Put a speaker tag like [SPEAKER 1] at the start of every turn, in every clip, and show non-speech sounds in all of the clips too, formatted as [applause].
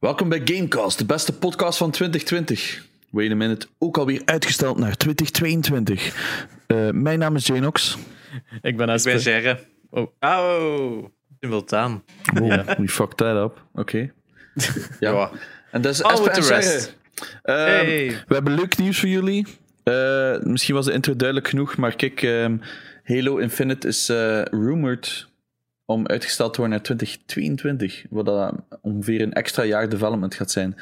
[SPEAKER 1] Welkom bij Gamecast, de beste podcast van 2020. Wait a minute, ook alweer uitgesteld naar 2022. Uh, mijn naam is Janox.
[SPEAKER 2] Ik ben Espe.
[SPEAKER 3] Ik ben Gerre. Oh. Oh, je wilt aan.
[SPEAKER 1] Oh, ja. we fucked that up. Oké. Okay. [laughs] ja.
[SPEAKER 3] ja.
[SPEAKER 1] En dat is
[SPEAKER 3] en rest.
[SPEAKER 1] Uh, hey. We hebben leuk nieuws voor jullie. Uh, misschien was de intro duidelijk genoeg, maar kijk, um, Halo Infinite is uh, rumored om uitgesteld te worden naar 2022, wat dat ongeveer een extra jaar development gaat zijn.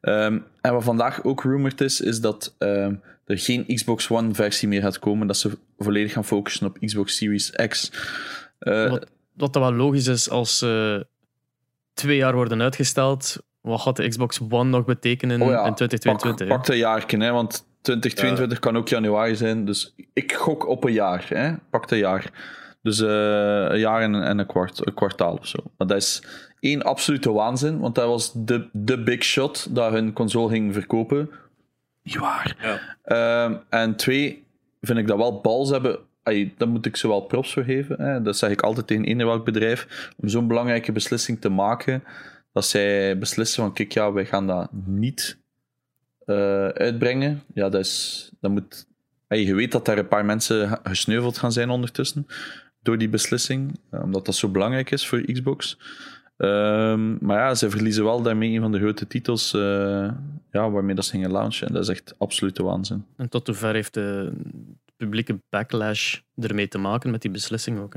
[SPEAKER 1] Um, en wat vandaag ook rumored is, is dat um, er geen Xbox One versie meer gaat komen, dat ze volledig gaan focussen op Xbox Series X.
[SPEAKER 2] Uh, wat, wat dat wel logisch is als uh, twee jaar worden uitgesteld, wat gaat de Xbox One nog betekenen
[SPEAKER 1] oh ja,
[SPEAKER 2] in 2022?
[SPEAKER 1] Pak, pak een jaartje, hè, want 2022 kan ook januari zijn, dus ik gok op een jaar. Hè. Pak een jaar. Dus uh, een jaar en, en een, kwart, een kwartaal of zo. Maar dat is één absolute waanzin, want dat was de, de big shot dat hun console ging verkopen. Niet waar.
[SPEAKER 3] Ja.
[SPEAKER 1] Um, en twee, vind ik dat wel bals hebben. Ay, daar moet ik ze wel props voor geven. Hè. Dat zeg ik altijd tegen eender welk bedrijf. Om zo'n belangrijke beslissing te maken. Dat zij beslissen van, kijk, ja, wij gaan dat niet uh, uitbrengen. Ja, dat is... Dat moet... Je weet dat daar een paar mensen gesneuveld gaan zijn ondertussen door die beslissing, omdat dat zo belangrijk is voor Xbox. Um, maar ja, ze verliezen wel daarmee een van de grote titels uh, ja, waarmee dat ze gingen launchen. En dat is echt absolute waanzin.
[SPEAKER 2] En tot hoever heeft de publieke backlash ermee te maken met die beslissing ook?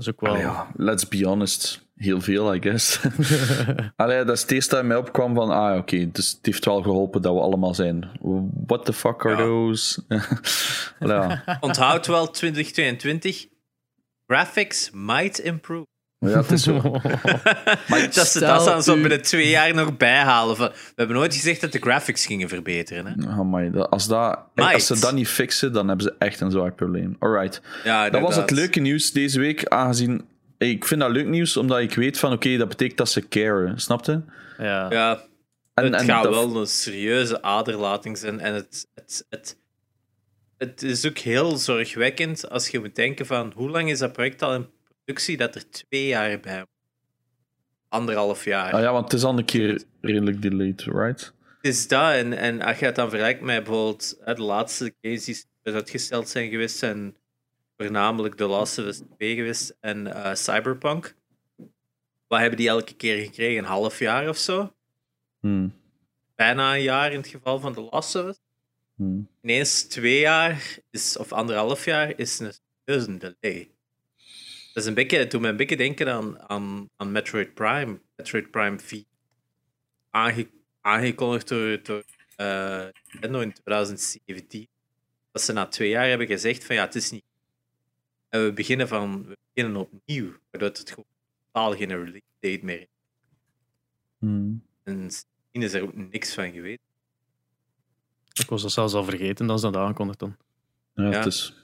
[SPEAKER 2] Dat is ook wel...
[SPEAKER 1] Allee, ja, let's be honest. Heel veel, I guess. [laughs] Allee, dat is het eerste dat mij opkwam van, ah oké, okay, dus het heeft wel geholpen dat we allemaal zijn. What the fuck are ja. those? [laughs]
[SPEAKER 3] ja. Onthoud wel 2022. Graphics might improve.
[SPEAKER 1] Ja, het is zo. [laughs]
[SPEAKER 3] maar dat ze dat dan zo binnen twee jaar nog bijhalen. Van, we hebben nooit gezegd dat de graphics gingen verbeteren. Hè?
[SPEAKER 1] My, als, dat, als ze dat niet fixen, dan hebben ze echt een zwaar probleem. Alright.
[SPEAKER 3] Ja,
[SPEAKER 1] dat was het leuke nieuws deze week, aangezien ik vind dat leuk nieuws, omdat ik weet van oké, okay, dat betekent dat ze care, snapte?
[SPEAKER 2] Ja.
[SPEAKER 3] ja en, het en gaat dat... wel een serieuze aderlating zijn. En het, het, het, het is ook heel zorgwekkend als je moet denken van hoe lang is dat project al in productie dat er twee jaar bij Anderhalf jaar.
[SPEAKER 1] Ah ja, want het is al een keer redelijk delayed, right?
[SPEAKER 3] Het is dat. En, en als je het dan vergelijkt met bijvoorbeeld de laatste games die uitgesteld zijn geweest, zijn voornamelijk The Last of Us 2 geweest en uh, Cyberpunk. Wat hebben die elke keer gekregen? Een half jaar of zo?
[SPEAKER 1] Hmm.
[SPEAKER 3] Bijna een jaar in het geval van The Last of Us.
[SPEAKER 1] Hmm.
[SPEAKER 3] Ineens twee jaar, is, of anderhalf jaar, is een serieuze delay. Dat is een beetje, het doet me een beetje denken aan, aan, aan Metroid Prime. Metroid Prime 4. Aange, aangekondigd door, door uh, Nintendo in 2017. Dat ze na twee jaar hebben gezegd van ja, het is niet en we beginnen, van, we beginnen opnieuw, waardoor het gewoon totaal geen release date meer is.
[SPEAKER 1] Hmm.
[SPEAKER 3] En misschien is er ook niks van geweest.
[SPEAKER 2] Ik was dat zelfs al vergeten dat ze dat aankondigden.
[SPEAKER 1] Ja, ja. Het is...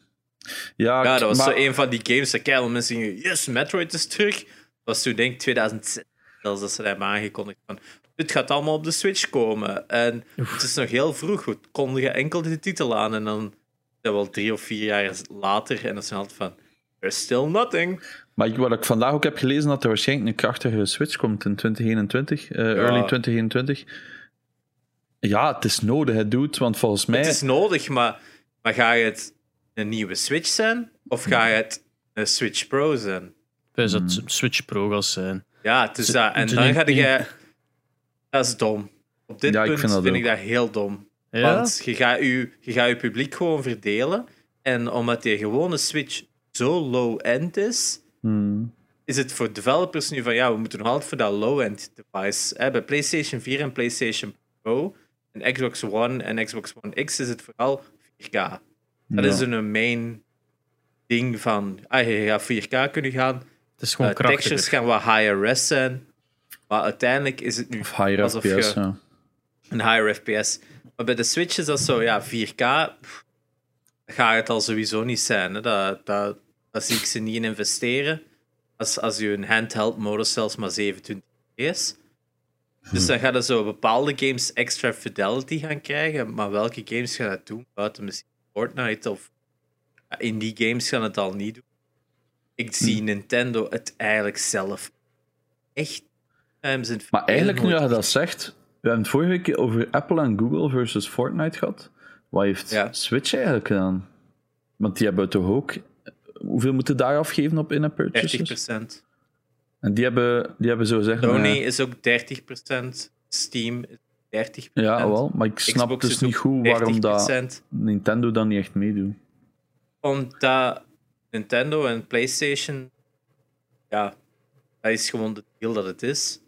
[SPEAKER 1] ja,
[SPEAKER 3] ja, dat was maar... zo een van die games dat keihard mensen gingen, yes, Metroid is terug. Dat was toen denk ik 2006, zelfs dat ze hebben aangekondigd van, dit gaat allemaal op de Switch komen. En Oef. het is nog heel vroeg, we kondigen enkel de titel aan en dan dat wel drie of vier jaar later en dat is altijd van there's still nothing.
[SPEAKER 1] Maar wat ik vandaag ook heb gelezen, dat er waarschijnlijk een krachtige Switch komt in 2021, uh, ja. early 2021. Ja, het is nodig, het doet, want volgens mij...
[SPEAKER 3] Het is nodig, maar, maar ga je het een nieuwe Switch zijn? Of ga je het een Switch Pro zijn?
[SPEAKER 2] Dus het hmm. Switch Pro gaat zijn.
[SPEAKER 3] Ja, het is dat. En dan ga je... Dat is dom. Op dit
[SPEAKER 1] ja,
[SPEAKER 3] punt
[SPEAKER 1] vind,
[SPEAKER 3] vind ik dat heel dom.
[SPEAKER 2] Ja?
[SPEAKER 3] Want je gaat je, je gaat je publiek gewoon verdelen. En omdat die gewone Switch zo low-end is,
[SPEAKER 1] hmm.
[SPEAKER 3] is het voor developers nu van ja, we moeten nog altijd voor dat low-end device. Hè, bij PlayStation 4 en PlayStation Pro en Xbox One en Xbox One X is het vooral 4K. Dat
[SPEAKER 1] ja.
[SPEAKER 3] is een main ding van ah, je gaat 4K kunnen gaan.
[SPEAKER 2] Het is gewoon
[SPEAKER 3] uh, textures gaan wat higher res zijn. Maar uiteindelijk is het nu
[SPEAKER 1] of higher
[SPEAKER 3] alsof
[SPEAKER 1] FPS,
[SPEAKER 3] je
[SPEAKER 1] ja.
[SPEAKER 3] een higher FPS. Maar bij de Switch is dat zo, ja, 4K pff, gaat het al sowieso niet zijn. Hè. Dat, dat, dat zie ik ze niet in investeren. Als, als je een handheld modus zelfs maar 27 is. Dus dan gaan er zo bepaalde games extra fidelity gaan krijgen. Maar welke games gaan dat doen? Buiten misschien Fortnite of in die games gaan het al niet doen. Ik zie Nintendo het eigenlijk zelf echt
[SPEAKER 1] Maar eigenlijk, nu dat je dat zegt, we hebben het vorige week over Apple en Google versus Fortnite gehad. Wat heeft
[SPEAKER 3] Ja.
[SPEAKER 1] Switch eigenlijk gedaan? Want die hebben toch ook... Hoeveel moeten daar afgeven op in-app purchases?
[SPEAKER 3] 30%.
[SPEAKER 1] En die hebben, die hebben zo zeggen...
[SPEAKER 3] Sony
[SPEAKER 1] eh,
[SPEAKER 3] is ook 30%. Steam is 30%.
[SPEAKER 1] ja, wel, maar ik snap
[SPEAKER 3] Xbox
[SPEAKER 1] dus niet goed waarom dat
[SPEAKER 3] 30%.
[SPEAKER 1] Nintendo dan niet echt meedoet.
[SPEAKER 3] Omdat Nintendo en PlayStation, ja, dat is gewoon de deal dat het is.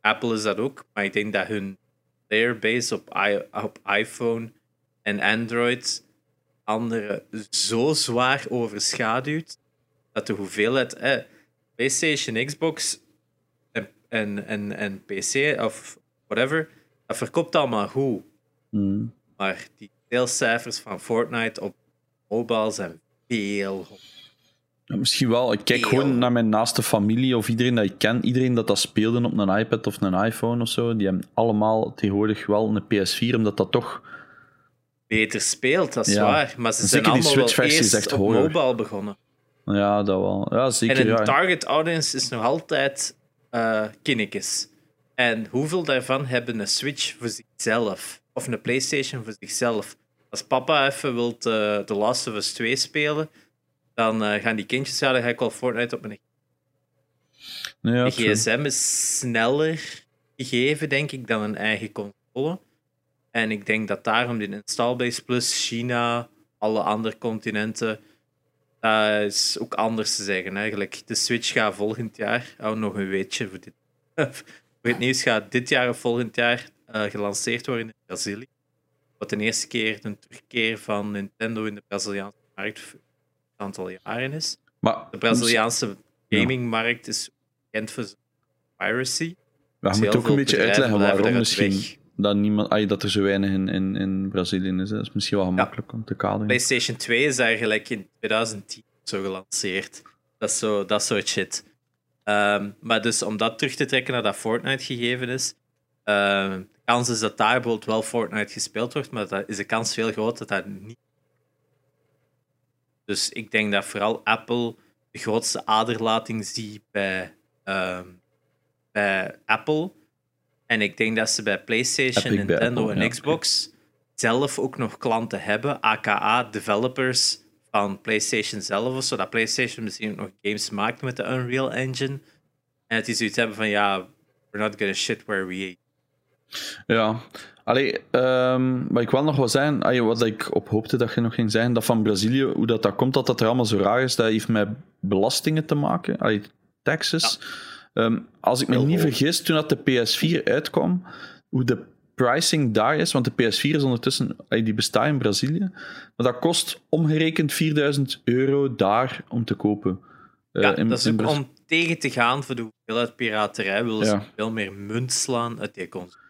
[SPEAKER 3] Apple is dat ook, maar ik denk dat hun playerbase op, i- op iPhone en Android anderen zo zwaar overschaduwt dat de hoeveelheid eh, PlayStation, Xbox en, en, en, en PC of whatever, dat verkoopt allemaal goed.
[SPEAKER 1] Hmm.
[SPEAKER 3] Maar die salescijfers van Fortnite op mobile zijn veel.
[SPEAKER 1] Ja, misschien wel. Ik kijk gewoon naar mijn naaste familie of iedereen dat ik ken. Iedereen dat dat speelde op een iPad of een iPhone of zo, die hebben allemaal tegenwoordig wel een PS4, omdat dat toch...
[SPEAKER 3] beter speelt, dat is
[SPEAKER 1] Ja.
[SPEAKER 3] waar. Maar ze zijn
[SPEAKER 1] zeker die
[SPEAKER 3] allemaal wel eerst op
[SPEAKER 1] horror.
[SPEAKER 3] mobile begonnen.
[SPEAKER 1] Ja, dat wel. Ja, zeker.
[SPEAKER 3] En een
[SPEAKER 1] ja.
[SPEAKER 3] target audience is nog altijd kinnikes. En hoeveel daarvan hebben een Switch voor zichzelf? Of een PlayStation voor zichzelf? Als papa even wil The Last of Us 2 spelen, dan eh, gaan die kindjes, ja, dan ga ik wel Fortnite op mijn
[SPEAKER 1] Ja,
[SPEAKER 3] De gsm is sneller gegeven, denk ik, dan een eigen console. En ik denk dat daarom de installbase plus China, alle andere continenten, dat is ook anders te zeggen eigenlijk. De Switch gaat volgend jaar, oh, nog een weetje voor dit. [laughs] het nieuws gaat dit jaar of volgend jaar eh, gelanceerd worden in Brazilië. Wat de eerste keer een terugkeer van Nintendo in de Braziliaanse markt voor een aantal jaren is.
[SPEAKER 1] Maar
[SPEAKER 3] De Braziliaanse gamingmarkt is bekend voor piracy.
[SPEAKER 1] Ja, je
[SPEAKER 3] heel
[SPEAKER 1] moet ook een beetje uitleggen waarom misschien
[SPEAKER 3] weg.
[SPEAKER 1] dat, niemand, ay, dat er zo weinig in, in, in Brazilië is. Dat is misschien wel gemakkelijk om te kaderen.
[SPEAKER 3] PlayStation 2 is eigenlijk in 2010 zo gelanceerd. Dat is zo, dat soort shit. Ehm, maar dus om dat terug te trekken naar dat Fortnite gegeven is. ehm, de kans is dat daar bijvoorbeeld wel Fortnite gespeeld wordt, maar dat is de kans veel groter dat dat niet. Dus ik denk dat vooral Apple de grootste aderlating ziet bij, ehm, bij Apple. En ik denk dat ze bij PlayStation,
[SPEAKER 1] Epic bij
[SPEAKER 3] Nintendo
[SPEAKER 1] Apple,
[SPEAKER 3] en
[SPEAKER 1] ja,
[SPEAKER 3] Xbox zelf ook nog klanten hebben, aka developers van PlayStation zelf of zo. Dat PlayStation misschien ook nog games maakt met de Unreal Engine. En dat die zoiets hebben van ja, we're not gonna shit where we
[SPEAKER 1] Ja. Allee, ehm, wat ik wel nog wil zeggen, ay, wat ik op hoopte dat je nog ging zeggen, dat van Brazilië, hoe dat, dat komt dat dat er allemaal zo raar is, dat heeft met belastingen te maken, allee, taxes. Ehm, als ik me
[SPEAKER 3] Heel
[SPEAKER 1] niet
[SPEAKER 3] hoog.
[SPEAKER 1] vergis, toen dat de PS4 uitkwam, hoe de pricing daar is, want de PS4 is ondertussen, die bestaat in Brazilië, maar dat kost omgerekend 4000 euro daar om te kopen. Eh,
[SPEAKER 3] Ja,
[SPEAKER 1] in-
[SPEAKER 3] dat is ook om tegen te gaan voor de hoeveelheid piraterij. Willen
[SPEAKER 1] Ja.
[SPEAKER 3] ze veel meer munt slaan uit die console.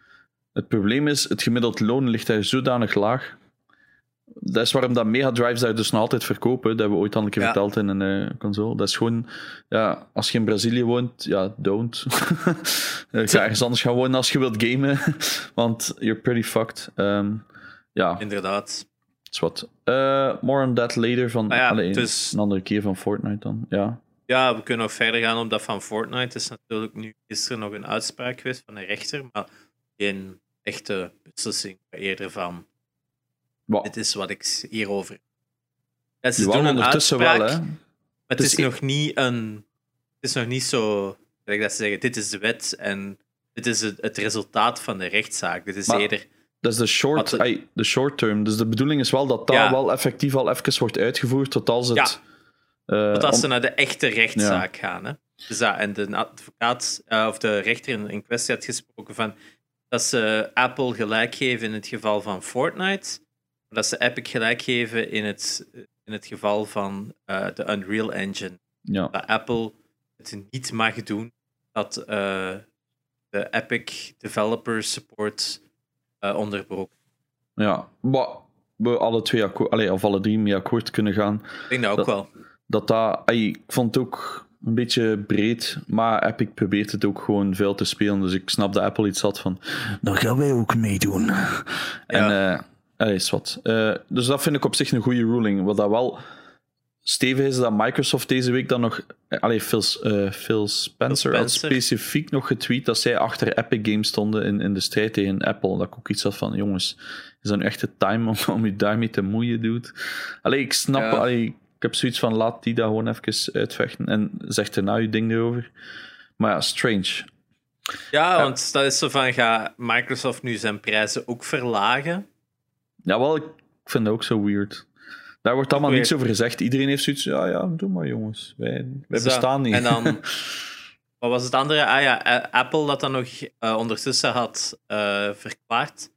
[SPEAKER 1] Het probleem is, het gemiddeld loon ligt daar zodanig laag. Dat is waarom dat Mega Drives daar dus nog altijd verkopen. Dat hebben we ooit al een keer
[SPEAKER 3] Ja.
[SPEAKER 1] verteld in een eh, console. Dat is gewoon, ja, als je in Brazilië woont, ja, don't. [laughs] Eh, Ga ergens anders gaan wonen als je wilt gamen, [laughs] want you're pretty fucked. Ehm, ja,
[SPEAKER 3] Inderdaad.
[SPEAKER 1] is wat. Eh, more on that later. Van,
[SPEAKER 3] Ah ja, dus-
[SPEAKER 1] Een andere keer van Fortnite dan. Ja.
[SPEAKER 3] Ja, we kunnen nog verder gaan op dat van Fortnite. is natuurlijk nu is er nog een uitspraak geweest van een rechter, maar geen echte beslissing. Eerder van, Dit is wat ik hierover... Ze doen een uitspraak,
[SPEAKER 1] wel, hè.
[SPEAKER 3] maar het is, nog niet een... Het is nog niet zo... Dat ze zeggen, dit is de wet en dit is het, het resultaat van de rechtszaak. Dit is
[SPEAKER 1] Maar-
[SPEAKER 3] eerder...
[SPEAKER 1] Dat is de short,
[SPEAKER 3] de-
[SPEAKER 1] ai, short term. Dus de bedoeling is wel dat dat
[SPEAKER 3] Ja.
[SPEAKER 1] wel effectief al even wordt uitgevoerd tot als het...
[SPEAKER 3] Ja.
[SPEAKER 1] eh,
[SPEAKER 3] Tot als
[SPEAKER 1] om-
[SPEAKER 3] ze naar de echte rechtszaak gaan. Hè? Dus dat, en de advocaat eh, of de rechter in, in kwestie had gesproken van dat ze Apple gelijk geven in het geval van Fortnite, dat ze Epic gelijk geven in het, in het geval van eh, de Unreal Engine.
[SPEAKER 1] ja.
[SPEAKER 3] Dat Apple het niet mag doen dat eh, de Epic Developer Support eh onderbroken.
[SPEAKER 1] Ja, maar we alle twee akkoord, of alle drie mee akkoord kunnen gaan.
[SPEAKER 3] Ik denk dat ook
[SPEAKER 1] Dat-
[SPEAKER 3] wel.
[SPEAKER 1] Dat dat, ik vond het ook een beetje breed, maar Epic probeert het ook gewoon veel te spelen. Dus ik snap dat Apple iets had van, dan gaan wij ook meedoen. En, eh allee, is wat. Eh, dus dat vind ik op zich een goede ruling. Wat dat wel stevig is dat Microsoft deze week dan nog. eh, Allee, Phil, eh, Phil Spencer, had specifiek nog getweet dat zij achter Epic Games stonden in, in de strijd tegen Apple. Dat ik ook iets had van: jongens, is dat nu echt de time om, om je daarmee te moeien, dude? Allee, ik snap.
[SPEAKER 3] Ja.
[SPEAKER 1] Allee, ik heb zoiets van: laat die dat gewoon even uitvechten en zeg er nou je ding erover. Maar ja, strange.
[SPEAKER 3] Ja, want dat is zo van, ga Microsoft nu zijn prijzen ook verlagen?
[SPEAKER 1] Ja, wel, ik vind dat ook zo weird. Daar wordt allemaal niks over gezegd. Iedereen heeft zoiets ja, ja, doe maar jongens. Wij, bestaan niet.
[SPEAKER 3] En dan, [laughs] wat was het andere? Ah ja, A- Apple dat dan nog eh, ondertussen had eh, verklaard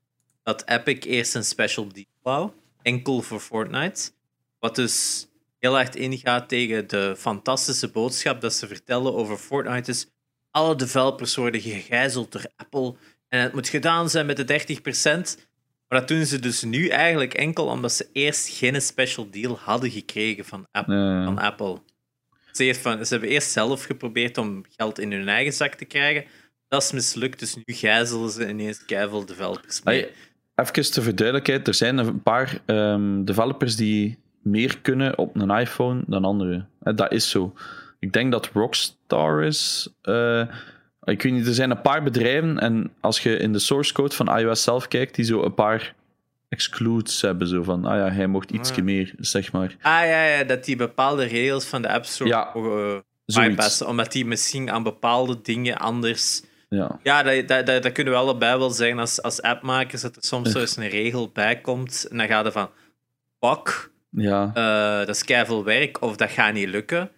[SPEAKER 3] dat Epic eerst een special deal wou, enkel voor Fortnite. Wat dus heel hard ingaat tegen de fantastische boodschap dat ze vertellen over Fortnite is alle developers worden gegijzeld door Apple en het moet gedaan zijn met de 30%. Maar dat doen ze dus nu eigenlijk enkel omdat ze eerst geen special deal hadden gekregen van Apple. Van Apple. Ze, heeft van, ze hebben eerst zelf geprobeerd om geld in hun eigen zak te krijgen. Dat is mislukt, dus nu gijzelen ze ineens keiveel developers mee.
[SPEAKER 1] Hey, even ter verduidelijkheid, er zijn een paar ehm, developers die meer kunnen op een iPhone dan anderen. Dat is zo. Ik denk dat Rockstar is. eh, ik weet niet, er zijn een paar bedrijven en als je in de source code van iOS zelf kijkt, die zo een paar excludes hebben. Zo van, ah ja, hij mocht ietsje
[SPEAKER 3] Ah.
[SPEAKER 1] meer, zeg maar.
[SPEAKER 3] Ah ja, ja, dat die bepaalde regels van de App Store
[SPEAKER 1] Ja,
[SPEAKER 3] eh, bypassen, omdat die misschien aan bepaalde dingen anders...
[SPEAKER 1] Ja.
[SPEAKER 3] Ja, dat, dat, dat, dat kunnen we allebei wel zeggen als, als appmakers, dat er soms zo eens een regel bij komt en dan gaat er van, fuck,
[SPEAKER 1] Ja.
[SPEAKER 3] eh, dat is keiveel werk of dat gaat niet lukken.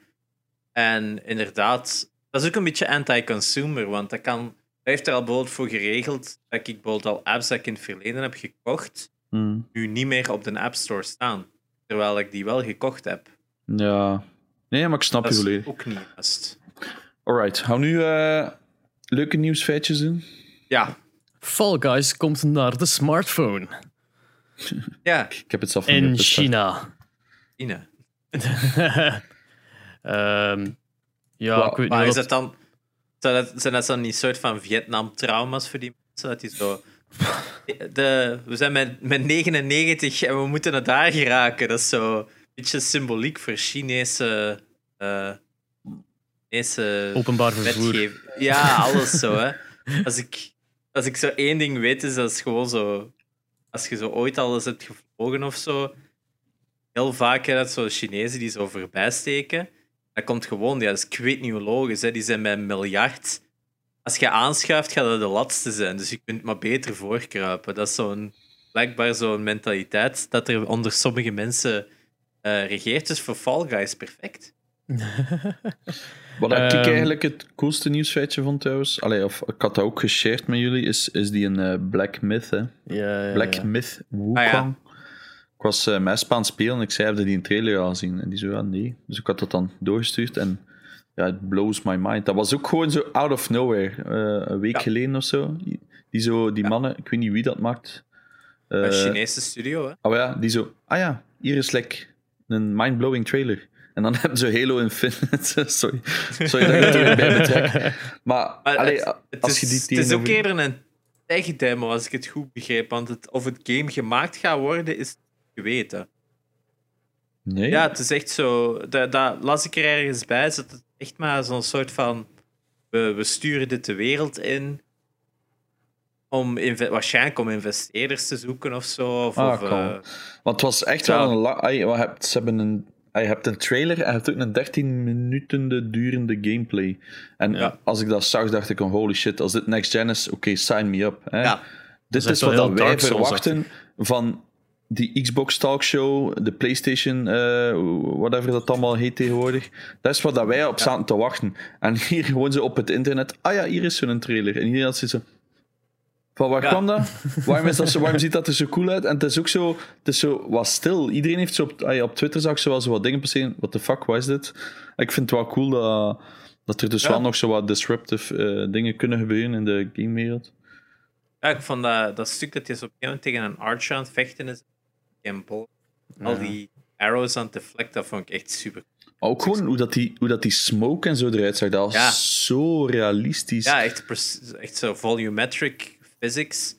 [SPEAKER 3] En inderdaad, dat is ook een beetje anti-consumer, want dat kan... Hij heeft er al bijvoorbeeld voor geregeld dat ik bijvoorbeeld al apps dat ik in het verleden heb gekocht,
[SPEAKER 1] Hm.
[SPEAKER 3] nu niet meer op de App Store staan. Terwijl ik die wel gekocht heb.
[SPEAKER 1] ja. Nee, maar ik snap
[SPEAKER 3] Dat
[SPEAKER 1] je
[SPEAKER 3] is ook niet juist.
[SPEAKER 1] Alright, hou nu eh, leuke nieuwsfeitjes doen.
[SPEAKER 3] Ja,
[SPEAKER 2] Fall Guys komt naar de smartphone [laughs]
[SPEAKER 3] ja,
[SPEAKER 1] Ik heb het zelf
[SPEAKER 2] in
[SPEAKER 1] niet opgestart.
[SPEAKER 2] China.
[SPEAKER 3] Ine. [laughs]
[SPEAKER 2] Ja, ik weet
[SPEAKER 3] Maar
[SPEAKER 2] niet
[SPEAKER 3] is dat dan... Zijn dat, dan niet soort van Vietnam-trauma's voor die mensen? Dat die zo... [laughs] De, we zijn met, met 99 en we moeten naar daar geraken. Dat is zo een beetje symboliek voor Chinese... eh Chinese
[SPEAKER 2] openbaar vervoer.
[SPEAKER 3] wetgeving. Ja, alles zo, hè. [laughs] Als ik, als ik zo één ding weet, is dat is gewoon zo... Als je zo ooit al eens hebt gevlogen of zo, heel vaak hè, dat zo Chinezen die zo voorbij steken. Dat komt gewoon, ja, dat is, ik weet niet hoe logisch, hè. die zijn met een miljard. Als je aanschuift, gaat dat de laatste zijn. Dus je kunt maar beter voorkruipen. Dat is zo'n, blijkbaar zo'n mentaliteit dat er onder sommige mensen eh, regeert. Dus voor Fall Guys perfect. [laughs]
[SPEAKER 1] Wat ik
[SPEAKER 2] Ehm.
[SPEAKER 1] eigenlijk het coolste nieuwsfeitje vond trouwens, allee, of ik had dat ook geshared met jullie, is, is die een eh, Black Myth, hè.
[SPEAKER 2] Ja, ja,
[SPEAKER 1] Black
[SPEAKER 2] ja.
[SPEAKER 1] Myth Wukong. Ik was met Espa aan het spelen en ik zei, heb je die een trailer al gezien? En die zo, ja, nee. Dus ik had dat dan doorgestuurd en ja, it blows my mind. Dat was ook gewoon zo out of nowhere, eh, een week
[SPEAKER 3] Ja.
[SPEAKER 1] geleden of zo. Die, zo, die mannen, ik weet niet wie dat maakt. Eh,
[SPEAKER 3] Een Chinese studio, hè.
[SPEAKER 1] Oh ja, die zo, ah ja, hier is like een mind-blowing trailer. En dan [laughs] hebben ze Halo Infinite. [laughs] Sorry. Sorry dat ik het er bij betrek. Maar, [laughs]
[SPEAKER 3] Maar
[SPEAKER 1] allee,
[SPEAKER 3] het, het
[SPEAKER 1] als
[SPEAKER 3] is,
[SPEAKER 1] je die
[SPEAKER 3] het is ook eerder een tech-demo, als ik het goed begreep. Want het, of het game gemaakt gaat worden, is geweten.
[SPEAKER 1] Nee?
[SPEAKER 3] Ja, het is echt zo... Dat, dat las ik er ergens bij, is dat het echt maar zo'n soort van... We, we sturen dit de wereld in om inve- waarschijnlijk om investeerders te zoeken of zo. Of,
[SPEAKER 1] Ah,
[SPEAKER 3] of,
[SPEAKER 1] cool.
[SPEAKER 3] eh,
[SPEAKER 1] Want het was echt
[SPEAKER 3] Ja.
[SPEAKER 1] wel een... la- je, wat hebt, ze hebben een... Je hebt een trailer en je hebt ook een 13 minuten durende gameplay. En
[SPEAKER 3] Ja.
[SPEAKER 1] als ik dat zag, dacht ik van holy shit, als dit next gen is, oké, sign me up. Hè?
[SPEAKER 3] Ja.
[SPEAKER 1] Dit
[SPEAKER 2] Dat
[SPEAKER 1] is
[SPEAKER 2] is
[SPEAKER 1] wat wij verwachten van die Xbox Talkshow, de PlayStation, eh, whatever dat allemaal heet tegenwoordig. Dat is wat dat wij op zaten te wachten. En hier gewoon zo op het internet, ah ja, hier is zo'n trailer. En iedereen had zo... Van waar
[SPEAKER 3] Ja.
[SPEAKER 1] kwam dat? Waarom, is dat zo, waarom ziet dat er zo cool uit? En het is ook zo, het is zo wat stil. Iedereen heeft zo op, ah ja, op Twitter zag zo wel zo wat dingen passeren. What the fuck, wat is dit? Ik vind het wel cool dat, dat er dus wel nog zo wat disruptive eh, dingen kunnen gebeuren in de gamewereld.
[SPEAKER 3] ja, ik vond dat, dat stuk dat je zo op een gegeven moment tegen een archer aan het vechten is. Campbell. Al die arrows aan het deflect, dat vond ik echt super.
[SPEAKER 1] Maar ook gewoon hoe dat die, hoe dat die smoke en zo eruit zag. Dat was
[SPEAKER 3] Ja.
[SPEAKER 1] zo realistisch.
[SPEAKER 3] Ja, echt, echt zo volumetric physics.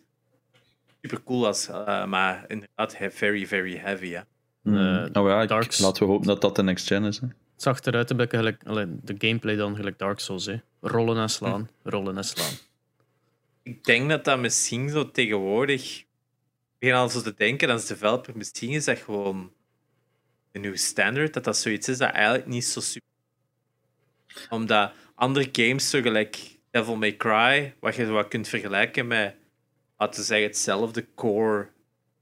[SPEAKER 3] Super cool, als, eh, maar inderdaad very, very heavy. Ja.
[SPEAKER 1] Mm.
[SPEAKER 2] Eh,
[SPEAKER 1] oh ja, ik-
[SPEAKER 2] Darks.
[SPEAKER 1] laten we hopen dat dat de next gen is. Hè.
[SPEAKER 2] Het zag eruit een beetje gelijk, de gameplay dan gelijk Dark Souls. Hè. Rollen en slaan, rollen en slaan.
[SPEAKER 3] Ik denk dat dat misschien zo tegenwoordig. Begin al zo te denken als developer, misschien is dat gewoon een nieuwe standaard. Dat dat zoiets is dat eigenlijk niet zo super. Omdat andere games, zo gelijk Devil May Cry, wat je wat kunt vergelijken met, laten we zeggen, hetzelfde core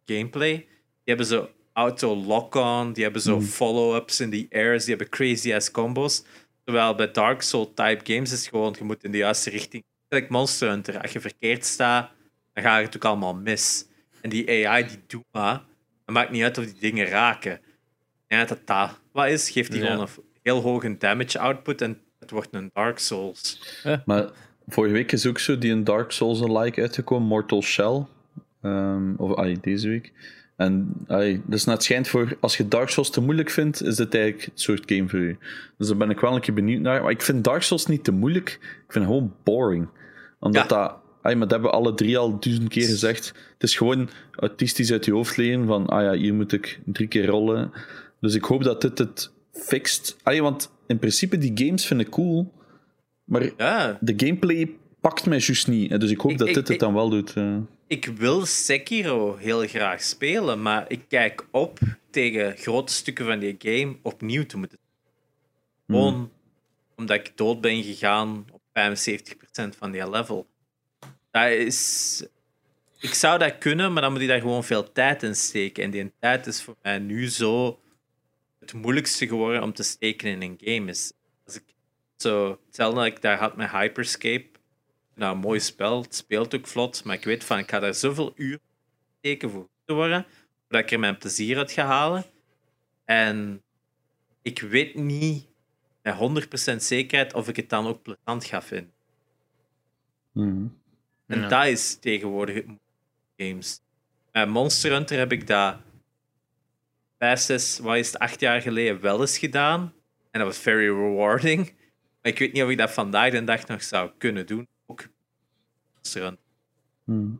[SPEAKER 3] gameplay. Die hebben zo auto lock-on, die hebben zo follow-ups in the airs, die hebben crazy-ass combos. Terwijl bij Dark Soul-type games is gewoon, je moet in de juiste richting. Like Monster Hunter, als je verkeerd staat, dan gaat het ook allemaal mis. En die AI, die doet maar. Het maakt niet uit of die dingen raken. Ja, dat dat wat is, geeft die
[SPEAKER 2] Ja.
[SPEAKER 3] gewoon een heel hoge damage output en het wordt een Dark Souls.
[SPEAKER 1] Maar vorige week is ook zo die een Dark Souls-alike uitgekomen, Mortal Shell. Ehm, of ai, deze week. En ai, dus het schijnt voor, als je Dark Souls te moeilijk vindt, is dit eigenlijk het soort game voor je. Dus daar ben ik wel een keer benieuwd naar. Maar ik vind Dark Souls niet te moeilijk. Ik vind het gewoon boring. Omdat
[SPEAKER 3] Ja.
[SPEAKER 1] dat... Ai, maar dat hebben we alle drie al duizend keer gezegd. Het is gewoon autistisch uit je hoofd leren van, ah ja, hier moet ik drie keer rollen. Dus ik hoop dat dit het fixt. Ai, want in principe, die games vind ik cool. Maar
[SPEAKER 3] Ja,
[SPEAKER 1] de gameplay pakt mij juist niet. Dus ik hoop
[SPEAKER 3] Ik-
[SPEAKER 1] dat
[SPEAKER 3] ik-
[SPEAKER 1] dit het dan wel doet. eh.
[SPEAKER 3] ik wil Sekiro heel graag spelen, maar ik kijk op tegen grote stukken van die game opnieuw te moeten. Gewoon omdat ik dood ben gegaan op 75% van die level. Dat is... Ik zou dat kunnen, maar dan moet ik daar gewoon veel tijd in steken. En die tijd is voor mij nu zo het moeilijkste geworden om te steken in een game. Is als ik zo, hetzelfde dat ik daar had met Hyperscape. Nou, mooi spel, het speelt ook vlot, maar ik weet van, ik ga daar zoveel uur steken voor te worden, dat ik er mijn plezier uit ga halen. En ik weet niet met 100% zekerheid of ik het dan ook plezant ga vinden.
[SPEAKER 1] Mhm.
[SPEAKER 3] En
[SPEAKER 2] Ja.
[SPEAKER 3] dat is tegenwoordig games. Met Monster Hunter heb ik dat vijf, zes, wat is het, acht jaar geleden wel eens gedaan. En dat was very rewarding. Maar ik weet niet of ik dat vandaag de dag nog zou kunnen doen. Ook Monster Hunter.
[SPEAKER 1] Mhm.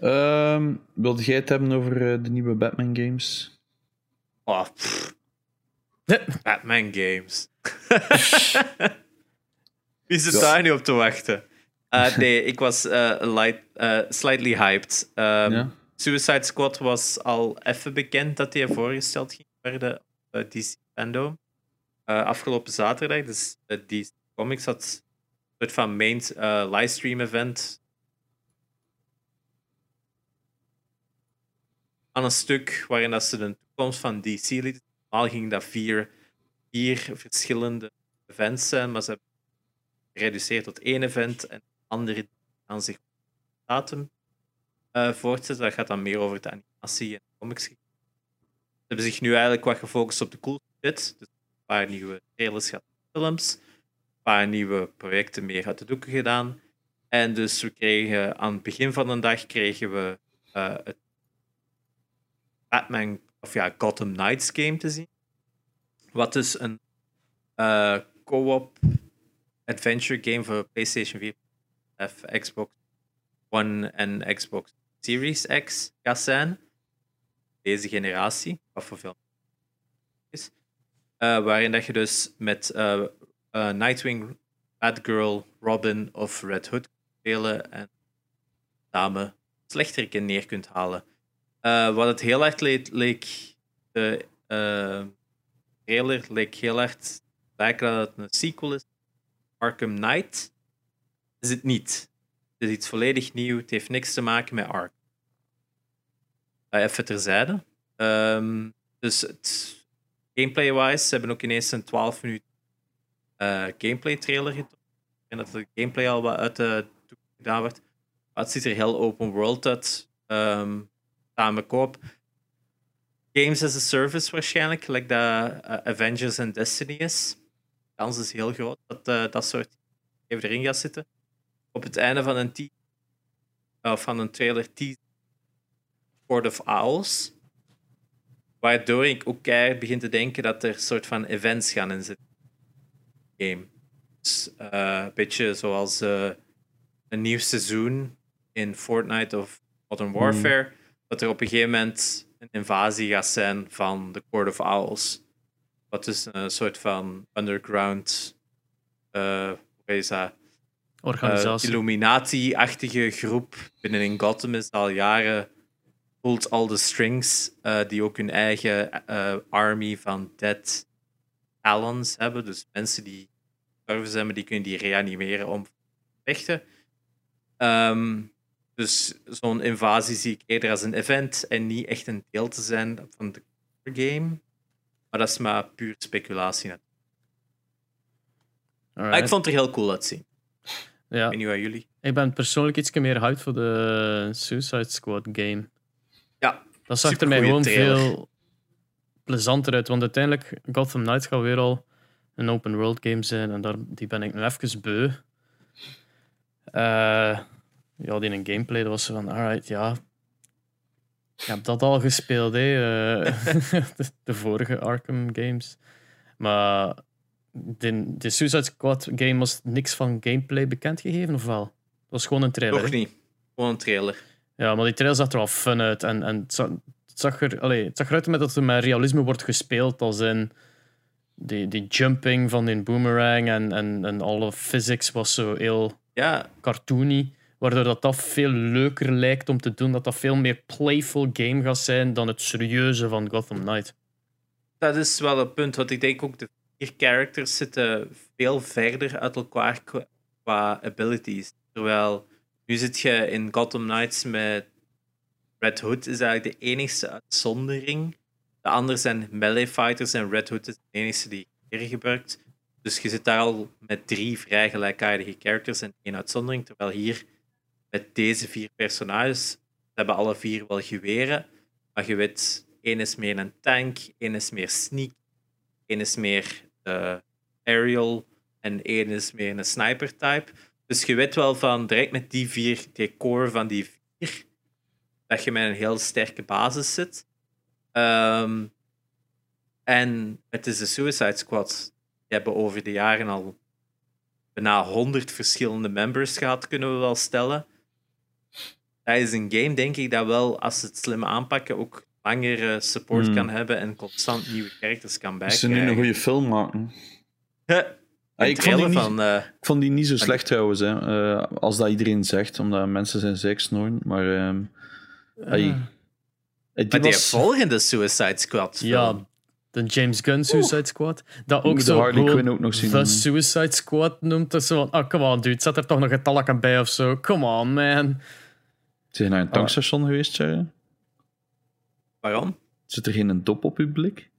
[SPEAKER 1] Ehm, wilde jij het hebben over eh, de nieuwe Batman games?
[SPEAKER 3] Oh. Batman games. [laughs] Wie zit
[SPEAKER 1] Ja.
[SPEAKER 3] daar nu op te wachten? Eh, nee, ik was eh, light, eh, slightly hyped.
[SPEAKER 1] Ja?
[SPEAKER 3] Suicide Squad was al even bekend dat die voorgesteld ging worden op DC Fandom. Afgelopen zaterdag. Dus DC Comics had een soort van main livestream event. Aan een stuk waarin dat ze de toekomst van DC lieten. Normaal ging dat vier, vier verschillende events zijn, maar ze hebben gereduceerd tot één event en andere aan zich datum eh voortzetten. Dat gaat dan meer over de animatie en comics. Ze hebben zich nu eigenlijk wat gefocust op de cool shit. Dus een paar nieuwe trailers gehad, films, een paar nieuwe projecten meer uit de doeken gedaan. En dus we kregen aan het begin van de dag kregen we eh, het Batman, of ja, Gotham Knights game te zien. Wat dus een eh, co-op adventure game voor PlayStation 4, Xbox One en Xbox Series X gaat zijn. Deze generatie, wat voor veel is. Eh, waarin dat je dus met eh, eh, Nightwing, Batgirl, Robin of Red Hood kunt spelen en samen slechteriken neer kunt halen. Wat het heel erg leek, leek de trailer leek heel erg lijken dat het een sequel is. Arkham Knight is het niet. Het is iets volledig nieuw. Het heeft niks te maken met. Uh, even terzijde. Ehm, dus gameplay-wise, ze hebben ook ineens een 12 minuten eh, gameplay trailer getoond. En dat de gameplay al wat uit de doek gedaan wordt. Maar het ziet er heel open world uit. Koop. Games as a service waarschijnlijk, gelijk dat eh, Avengers en Destiny is. De kans is heel groot dat eh, dat soort even erin gaat zitten. Op het einde van een, uh, van een trailer tease Court of Owls. Waardoor ik ook keihard begin te denken dat er soort van events gaan in zitten. Game. Dus, eh, een beetje zoals eh, een nieuw seizoen in Fortnite of Modern Warfare. Dat er op een gegeven moment een invasie gaat zijn van de Court of Owls. Wat is een soort van underground. eh hoe is dat?
[SPEAKER 2] Organisatie.
[SPEAKER 3] Illuminati-achtige groep binnenin Gotham is al jaren pullt al de strings, eh, die ook hun eigen eh, army van dead talons hebben. Dus mensen die sterven zijn, maar die kunnen die reanimeren om te vechten. Ehm, dus zo'n invasie zie ik eerder als een event en niet echt een deel te zijn van de game. Maar dat is maar puur speculatie. Maar ik vond het er heel cool uitzien.
[SPEAKER 2] Ja.
[SPEAKER 3] Ik weet niet wat jullie.
[SPEAKER 2] Ik ben persoonlijk iets meer hyped voor de Suicide Squad game.
[SPEAKER 3] Ja,
[SPEAKER 2] Dat zag er mij gewoon
[SPEAKER 3] trailer.
[SPEAKER 2] veel plezanter uit. Want uiteindelijk, Gotham Knights gaat weer al een open world game zijn. En daar, die ben ik nu even beu. Eh, ja, die in gameplay, was van, alright, ja. Ik heb dat al gespeeld, hè. eh, de, [laughs] de vorige Arkham games. Maar de, de Suicide Squad game was niks van gameplay bekendgegeven, of wel? Het was gewoon een trailer.
[SPEAKER 3] Nog niet. Gewoon een trailer.
[SPEAKER 2] Ja, maar die trailer zag er wel fun uit. En, en het, zag, het, zag er, allee, het zag eruit met dat er met realisme wordt gespeeld. Als in die, die jumping van die boomerang en, en, en alle physics was zo heel
[SPEAKER 3] Ja,
[SPEAKER 2] cartoony. Waardoor dat, dat veel leuker lijkt om te doen. Dat dat veel meer playful game gaat zijn dan het serieuze van Gotham Knight.
[SPEAKER 3] dat is wel een punt. Want ik denk ook de vier characters zitten veel verder uit elkaar qua, abilities. Terwijl nu zit je in Gotham Knights met Red Hood, is eigenlijk de enigste uitzondering. De anderen zijn melee fighters en Red Hood is de enige die hier gebruikt. Dus je zit daar al met drie vrij gelijkaardige characters en één uitzondering. Terwijl hier met deze vier personages, hebben alle vier wel geweren, maar je weet, één is meer een tank, één is meer sneak, één is meer eh, aerial en één is meer een sniper type. Dus je weet wel van direct met die vier, die core van die vier, dat je met een heel sterke basis zit. Ehm, en het is de Suicide Squad. Die hebben over de jaren al bijna 100 verschillende members gehad, kunnen we wel stellen. Dat is een game, denk ik, dat wel, als ze het slim aanpakken, ook langere support
[SPEAKER 1] Hmm.
[SPEAKER 3] kan hebben en constant nieuwe characters kan
[SPEAKER 1] Als ze nu een
[SPEAKER 3] bijkrijgen.
[SPEAKER 1] goede film maken. Ah, ik, vond die niet,
[SPEAKER 3] van... eh,
[SPEAKER 1] ik vond die niet zo slecht trouwens, hè. Eh, als dat iedereen zegt, omdat mensen zijn zeiksnoren. Maar ehm, ai,
[SPEAKER 2] Ah.
[SPEAKER 1] die
[SPEAKER 3] maar die
[SPEAKER 1] was-
[SPEAKER 3] volgende Suicide Squad film.
[SPEAKER 2] Ja, de James Gunn Suicide Squad. Dat ook
[SPEAKER 1] moet
[SPEAKER 2] zo
[SPEAKER 1] de Harley Quinn ook nog zien.
[SPEAKER 2] The Suicide Squad noemt. Dat zo van, ah, come on dude, zet er toch nog een talken bij of zo. Come on, man.
[SPEAKER 1] Zijn je naar een tankstation geweest, Jerry?
[SPEAKER 3] Waarom?
[SPEAKER 1] Zit er geen dop op uw blik?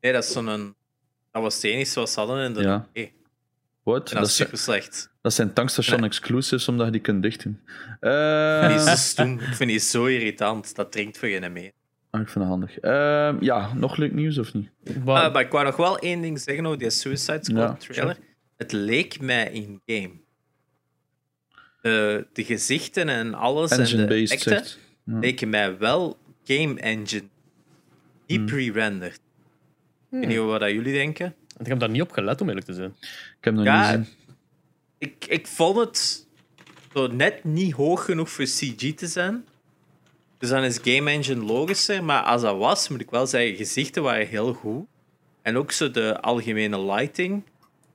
[SPEAKER 3] Nee, dat is zo'n... Dat was het enige wat ze hadden in de...
[SPEAKER 1] Ja. Wat?
[SPEAKER 3] en
[SPEAKER 1] Dat,
[SPEAKER 3] dat is super slecht.
[SPEAKER 1] dat zijn tankstation
[SPEAKER 3] Nee.
[SPEAKER 1] exclusives, omdat je die kunt dichten.
[SPEAKER 3] Die
[SPEAKER 1] Eh,
[SPEAKER 3] is zo stoem. Ik vind die zo irritant. Dat drinkt voor je mee.
[SPEAKER 1] ah, ik vind dat handig. Ehm, ja, nog leuk nieuws of niet?
[SPEAKER 3] Ah, maar ik wou nog wel één ding zeggen over die Suicide Squad
[SPEAKER 1] Ja,
[SPEAKER 3] trailer. Het leek mij in-game. De, de gezichten en alles en de
[SPEAKER 1] Engine-based,
[SPEAKER 3] effecten
[SPEAKER 1] zegt. Ja.
[SPEAKER 3] leken mij wel game engine. Niet
[SPEAKER 1] Hmm.
[SPEAKER 3] pre-rendered. Ik weet niet wat dat jullie denken.
[SPEAKER 2] ik heb daar niet op gelet, om eerlijk te zijn.
[SPEAKER 1] Ik heb nog
[SPEAKER 3] Ja,
[SPEAKER 1] niet gezien.
[SPEAKER 3] Ik, ik vond het zo net niet hoog genoeg voor CG te zijn. Dus dan is Game Engine logischer. Maar als dat was, moet ik wel zeggen, gezichten waren heel goed. En ook zo de algemene lighting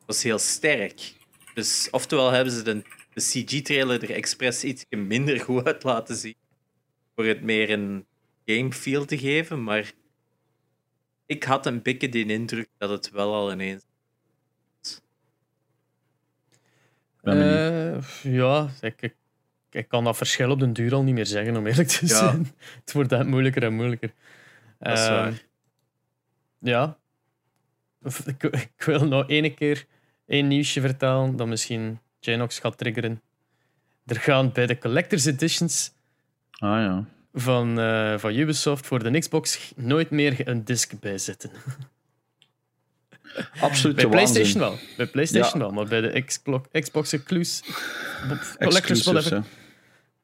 [SPEAKER 3] was heel sterk. Dus oftewel hebben ze de, de CG-trailer er expres iets minder goed uit laten zien. Voor het meer een game feel te geven. Maar ik had een beetje de indruk dat het wel al ineens.
[SPEAKER 2] Eh, ja, ik, ik, ik kan dat verschil op den duur al niet meer zeggen, om eerlijk te
[SPEAKER 3] Ja.
[SPEAKER 2] zijn. [laughs] Het wordt dat moeilijker en moeilijker.
[SPEAKER 3] Dat is waar.
[SPEAKER 2] Ja. Ik, ik wil nog één keer één nieuwsje vertellen dat misschien Janox gaat triggeren. Er gaan bij de Collector's Editions
[SPEAKER 1] Ah ja.
[SPEAKER 2] Van, eh, van Ubisoft voor de Xbox nooit meer een disc [laughs] bij zitten.
[SPEAKER 1] Absoluut
[SPEAKER 2] Bij
[SPEAKER 1] de
[SPEAKER 2] PlayStation
[SPEAKER 1] waanzin.
[SPEAKER 2] wel. Bij PlayStation
[SPEAKER 1] Ja.
[SPEAKER 2] wel, maar bij de Xbox, Xbox Exclus- Collectors, whatever.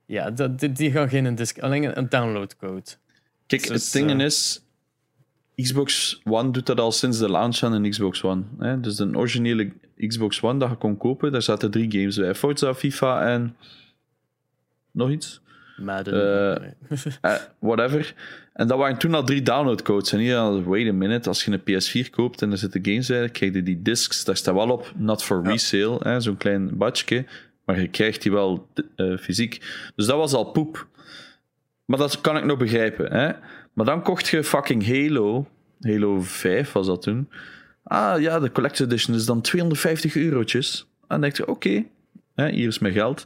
[SPEAKER 2] Ja, dat, die, die gaan geen disc, alleen een- downloadcode.
[SPEAKER 1] Kijk,
[SPEAKER 2] Dus,
[SPEAKER 1] het ding
[SPEAKER 2] eh,
[SPEAKER 1] is... Xbox One doet dat al sinds de launch van een Xbox One. Hè? Dus de originele Xbox One dat je kon kopen, daar zaten drie games bij. Forza, FIFA en... Nog iets?
[SPEAKER 2] Madden.
[SPEAKER 1] Eh, eh, whatever. En dat waren toen al drie downloadcodes. En hier al, wait a minute, als je een PS4 koopt en er zitten games bij, krijg je die discs, daar staat wel op, not for resale, zo'n klein badje, maar je krijgt die wel eh, fysiek. Dus dat was al poep. Maar dat kan ik nog begrijpen. Hè. Maar dan kocht je fucking Halo, Halo 5 was dat toen. Ah ja, de Collector's Edition is dan 250 eurotjes. En dan denk je, oké, hier is mijn geld.